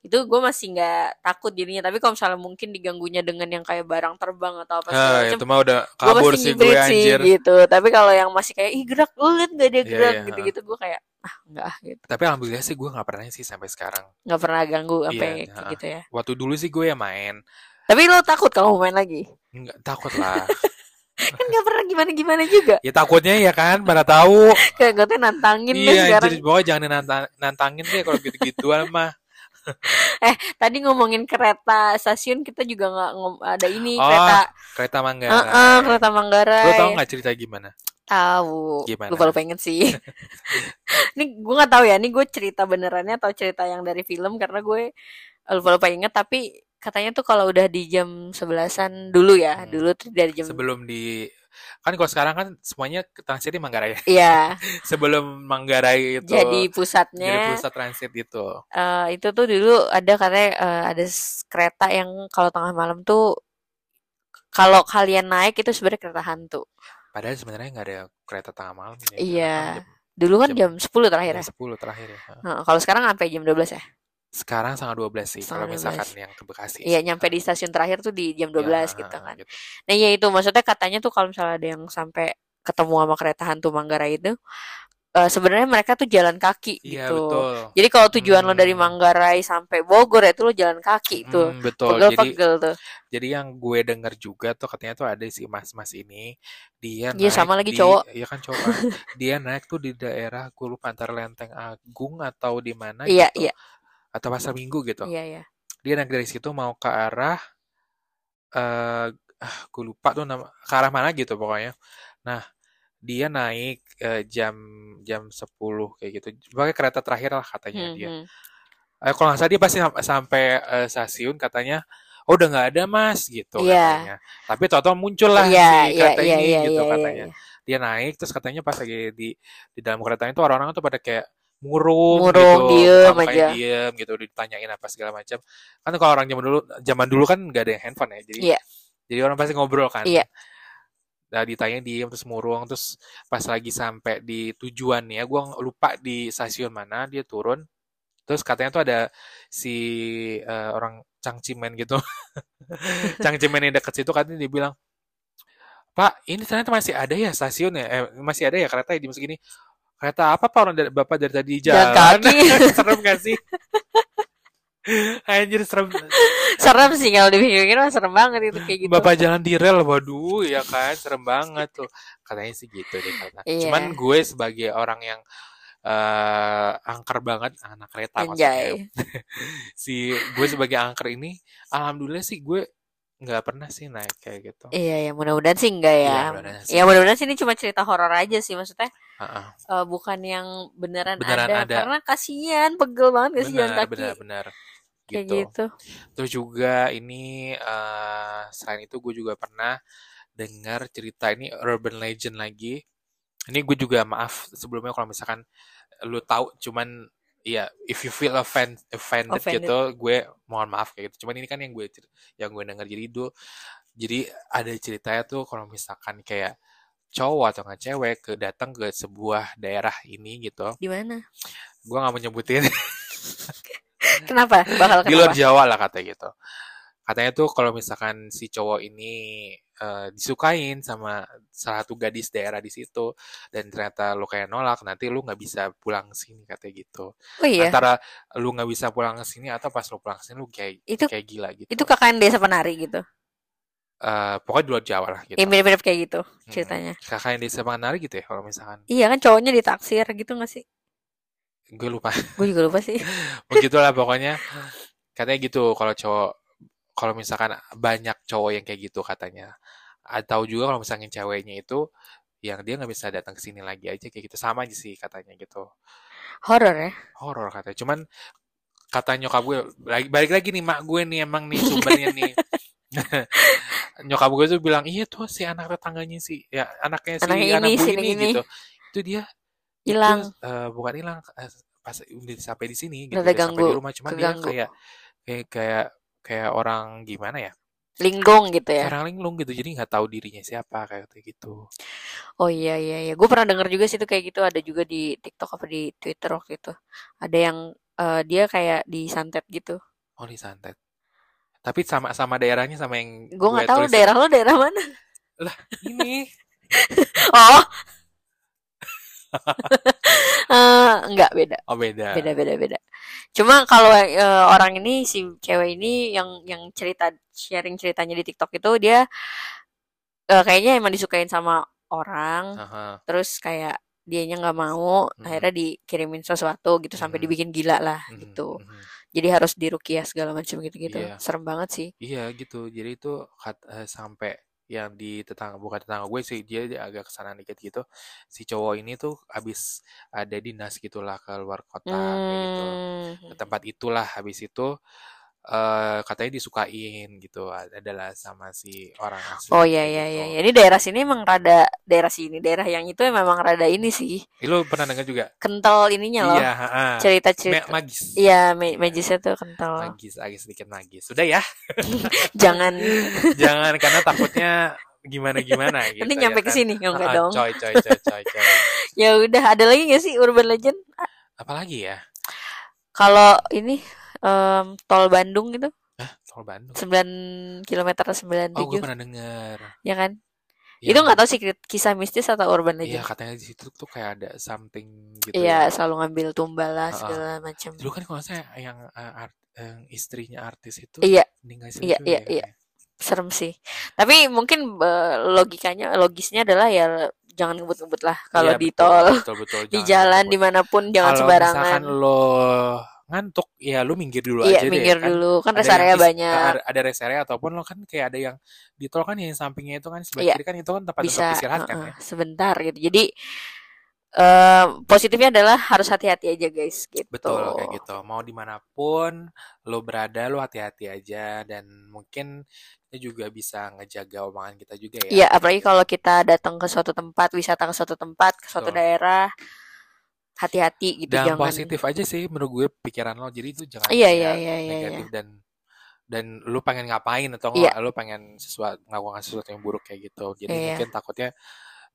Itu gue masih nggak takut jadinya. Tapi kalau misalnya mungkin diganggunya dengan yang kayak barang terbang atau apa segala Ah, macam itu mah udah kabur masih sih gue ngibrit sih anjir. gitu. Tapi kalau yang masih kayak ih gerak lu liat gak dia Iya, gerak iya, gitu gitu gue kayak ah enggak gitu. Tapi alhamdulillah sih gue nggak pernah sih sampai sekarang. Nggak pernah ganggu sampai Iya, gitu ya. Waktu dulu sih gue ya main. Tapi lo takut kalau main lagi? Nggak takut lah kan nggak pernah gimana gimana juga. Ya takutnya ya kan mana tahu. Kayak gue nantangin deh iya sekarang. jadi pokoknya jangan nantang, nantangin deh kalau gitu gituan mah tadi ngomongin kereta stasiun kita juga nggak ada ini Oh, kereta kereta Manggarai. Heeh, kereta Manggarai. Lo tau nggak cerita gimana? Tahu. Gimana? lupa lupa inget sih. Ini gue nggak tahu ya ini gue cerita benerannya atau cerita yang dari film karena gue lupa lupa inget tapi katanya tuh kalau udah di jam sebelasan dulu ya Hmm. dulu tuh dari jam sebelum di kan kalau sekarang kan semuanya transit di Manggarai ya. Iya, sebelum Manggarai itu jadi jadi pusatnya pusat transit itu eh, itu tuh dulu ada katanya eh, ada kereta yang kalau tengah malam tuh kalau kalian naik itu sebenarnya kereta hantu. padahal sebenarnya nggak ada kereta tengah malam ya. Iya. Jam, Dulu kan Jam- jam 10 terakhir ya. jam 10 terakhir ya Heeh, kalau sekarang sampai jam 12 ya. Sekarang sangat 12 sih kalau misalkan yang ke Bekasi Iya, nyampe di stasiun terakhir tuh di jam 12 Ya, gitu kan. gitu. Nah, ya itu maksudnya katanya tuh kalau misalnya ada yang sampai ketemu sama kereta hantu Manggarai itu eh, sebenarnya mereka tuh jalan kaki iya gitu. betul Jadi kalau tujuan lo dari Hmm. Manggarai sampai Bogor ya itu lo jalan kaki tuh. Hmm, betul jadi Pegel-pegel tuh. jadi yang gue denger juga tuh katanya tuh ada si mas-mas ini dia Iya, sama lagi di- cowok. iya kan cowok kan. dia naik tuh di daerah gue lupa antara Lenteng Agung atau di mana Iya, gitu iya. Atau Pasar Minggu gitu Iya, iya. dia naik dari situ mau ke arah eh ah, gue lupa tuh nama ke arah mana gitu pokoknya nah dia naik eh, jam jam 10 kayak gitu pakai kereta terakhir lah katanya Hmm, dia hmm. Eh, kalau nggak salah dia pasti sam- sampai eh, stasiun katanya oh udah nggak ada mas gitu Iya. katanya tapi tau-tau muncul lah Iya, si iya, kereta iya, ini iya, gitu iya, iya, katanya iya. dia naik terus katanya pas lagi di di dalam kereta itu orang-orang tuh pada kayak murung, Murung, gitu diem aja. diem gitu ditanyain apa segala macam kan kalau orang zaman dulu zaman dulu kan nggak ada yang handphone ya jadi Iya. jadi orang pasti ngobrol kan Iya. Nah, ditanya diem terus murung terus pas lagi sampai di tujuannya gua lupa di stasiun mana dia turun terus katanya tuh ada si eh, orang cangcimen gitu cangcimen yang deket situ katanya dia bilang Pak ini ternyata masih ada ya stasiun ya eh, masih ada ya kereta di segini kereta apa Pak orang dari, bapak dari tadi Jalan jalan kaki. serem gak sih Anjir serem serem sih kalau dipikir mah serem banget itu kayak gitu. Bapak jalan di rel, waduh, ya kan, serem banget tuh. Katanya sih gitu deh kata. Iya. Cuman gue sebagai orang yang eh angker banget anak kereta Anjay. maksudnya. si gue sebagai angker ini, alhamdulillah sih gue nggak pernah sih naik kayak gitu. Iya, ya mudah-mudahan sih enggak Iya, ya. mudah-mudahan sih Ya mudah-mudahan sih ini cuma cerita horor aja sih maksudnya. Heeh. eh, bukan yang beneran, Beneran ada, ada. karena kasihan pegel banget gak sih jalan kaki benar, benar. kayak Gitu. gitu. Terus juga ini eh selain itu gue juga pernah dengar cerita ini urban legend lagi. Ini gue juga maaf sebelumnya kalau misalkan lu tahu cuman ya if you feel offend, offended, Offended. gitu, gue mohon maaf kayak gitu. Cuman ini kan yang gue yang gue dengar jadi itu jadi ada ceritanya tuh kalau misalkan kayak cowok atau nggak cewek ke datang ke sebuah daerah ini gitu. Di mana? Gue nggak mau nyebutin Kenapa? Bakal di luar kenapa? Jawa lah katanya gitu. Katanya tuh kalau misalkan si cowok ini eh, disukain sama salah satu gadis daerah di situ dan ternyata lu kayak nolak, nanti lu nggak bisa pulang ke sini katanya gitu. Oh iya, Antara lu nggak bisa pulang ke sini atau pas lu pulang ke sini lu kayak itu kayak gila gitu. itu KKN Desa Penari gitu. Eh, pokoknya di luar Jawa lah gitu. Mirip-mirip kayak gitu ceritanya. Kakak yang desa Pangandaran gitu ya kalau misalkan. Iya kan cowoknya ditaksir gitu gak sih? Gue lupa. Gue juga lupa sih. Begitulah pokoknya. Katanya gitu kalau cowok kalau misalkan banyak cowok yang kayak gitu katanya. Atau juga kalau misalnya ceweknya itu yang dia nggak bisa datang ke sini lagi aja kayak gitu sama aja sih katanya gitu. Horor ya? Horor katanya. Cuman kata nyokap gue balik, balik lagi nih mak gue nih emang nih sumbernya nih. nyokap gue tuh bilang iya tuh si anak tetangganya sih ya anaknya si anak ini, bu si ini, ini. gitu itu dia Hilang. eh, bukan hilang eh, pas udah sampai di sini gitu Udah udah sampai ganggu, di rumah cuman dia kayak kayak kayak kayak orang gimana ya Linggong gitu ya? orang linglung gitu jadi nggak tahu dirinya siapa kayak gitu Oh iya iya iya. Gue pernah denger juga sih itu kayak gitu. Ada juga di TikTok apa di Twitter waktu itu. Ada yang eh, dia kayak disantet gitu. oh disantet tapi sama sama daerahnya sama yang Gue nggak tahu tulis daerah lo daerah mana. ini Oh uh, enggak beda. Oh beda. Beda beda beda. Cuma kalau uh, orang ini si cewek ini yang yang cerita sharing ceritanya di TikTok itu dia uh, kayaknya emang disukain sama orang. Uh -huh. Terus kayak dianya nggak mau, hmm. akhirnya dikirimin sesuatu gitu hmm. sampai dibikin gila lah hmm. gitu. Hmm. Jadi harus dirukiah segala macam gitu-gitu. Yeah. Serem banget sih. Iya gitu. Jadi itu kat, uh, sampai yang di tetangga bukan tetangga gue sih dia, dia agak ke sana dikit gitu si cowok ini tuh habis ada dinas gitulah ke luar kota gitu. hmm. gitu ke tempat itulah habis itu uh, katanya disukain gitu adalah sama si orang asli. Oh iya iya gitu. iya. Jadi daerah sini emang rada daerah sini daerah yang itu memang rada ini sih. Lu pernah dengar juga? Kental ininya loh. Iya, Cerita-cerita. Ma magis. Iya, ma magisnya tuh kental. Magis, agak sedikit magis. Sudah ya. Jangan. Jangan karena takutnya gimana gimana gitu. Nanti nyampe ya, ke kan? sini enggak ah, dong. Coy coy coy coy coy. ya udah, ada lagi gak sih urban legend? Apalagi ya? Kalau ini um, tol Bandung gitu. Hah, tol Bandung. 9 km 97. Oh, gue pernah dengar. Ya kan? Ya. Itu nggak tahu sih kisah mistis atau urban legend. Iya, katanya di situ tuh kayak ada something gitu. Iya, ya. selalu ngambil tumbal lah segala uh, macam. Dulu kan kalau saya yang uh, art, yang istrinya artis itu iya. meninggal Iya, iya, ya, iya. Serem sih. Tapi mungkin uh, logikanya logisnya adalah ya jangan ngebut-ngebut lah kalau iya, di tol, betul, betul, di jalan di mana pun jangan kalau sembarangan. Kalau misalkan lo ngantuk ya lu minggir dulu iya, aja minggir deh kan. dulu. Kan rest area banyak. ada, rest area ataupun lo kan kayak ada yang di tol kan yang sampingnya itu kan sebelah iya, kiri kan itu kan tempat bisa, istirahat uh, kan ya. sebentar gitu. Jadi uh, positifnya adalah harus hati-hati aja guys gitu. Betul kayak gitu. Mau di mana pun lo berada lo hati-hati aja. Dan mungkin kita juga bisa ngejaga omongan kita juga ya. Iya apalagi kalau kita datang ke suatu tempat wisata ke suatu tempat ke suatu betul. daerah hati-hati gitu dan jangan positif aja sih menurut gue pikiran lo jadi itu jangan iya, iya, iya, iya, negatif iya. dan dan lu pengen ngapain atau iya. lu pengen sesuatu melakukan sesuatu yang buruk kayak gitu jadi iya. mungkin takutnya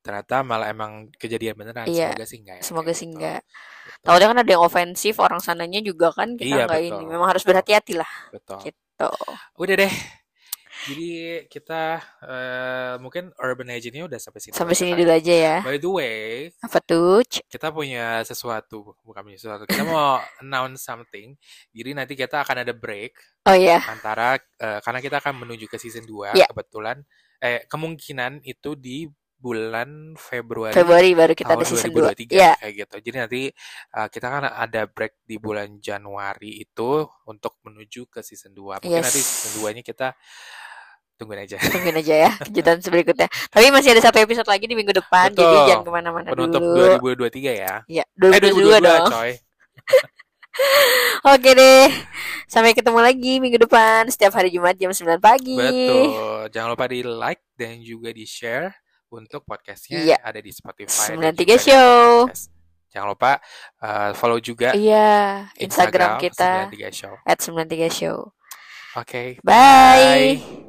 ternyata malah emang kejadian beneran iya. semoga sih enggak ya, semoga sih gitu. enggak gitu. tahu kan ada yang ofensif orang sananya juga kan kita iya, enggak ini memang harus berhati-hati lah betul gitu udah deh jadi kita uh, mungkin urban legend udah sampai sini. Sampai sini dulu aja ya. By the way, apa tuh? Kita punya sesuatu, bukan punya sesuatu. Kita mau announce something. Jadi nanti kita akan ada break. Oh iya. Antara uh, karena kita akan menuju ke season 2 yeah. kebetulan eh kemungkinan itu di bulan Februari Februari baru kita ada season 2 yeah. kayak gitu. Jadi nanti uh, kita kan ada break di bulan Januari itu untuk menuju ke season 2. Mungkin yes. nanti season 2-nya kita tungguin aja tungguin aja ya kejutan berikutnya tapi masih ada satu episode lagi di minggu depan Betul. jadi jangan ke mana-mana penutup dulu 2023 ya iya 2022, eh, 2022 dong coy Oke deh, sampai ketemu lagi minggu depan setiap hari Jumat jam 9 pagi. Betul, jangan lupa di like dan juga di share untuk podcastnya iya. ada di Spotify. 93 Show. Jangan lupa uh, follow juga iya, Instagram, Instagram kita 93 Show. At 93 Show. Oke. Okay. Bye. bye.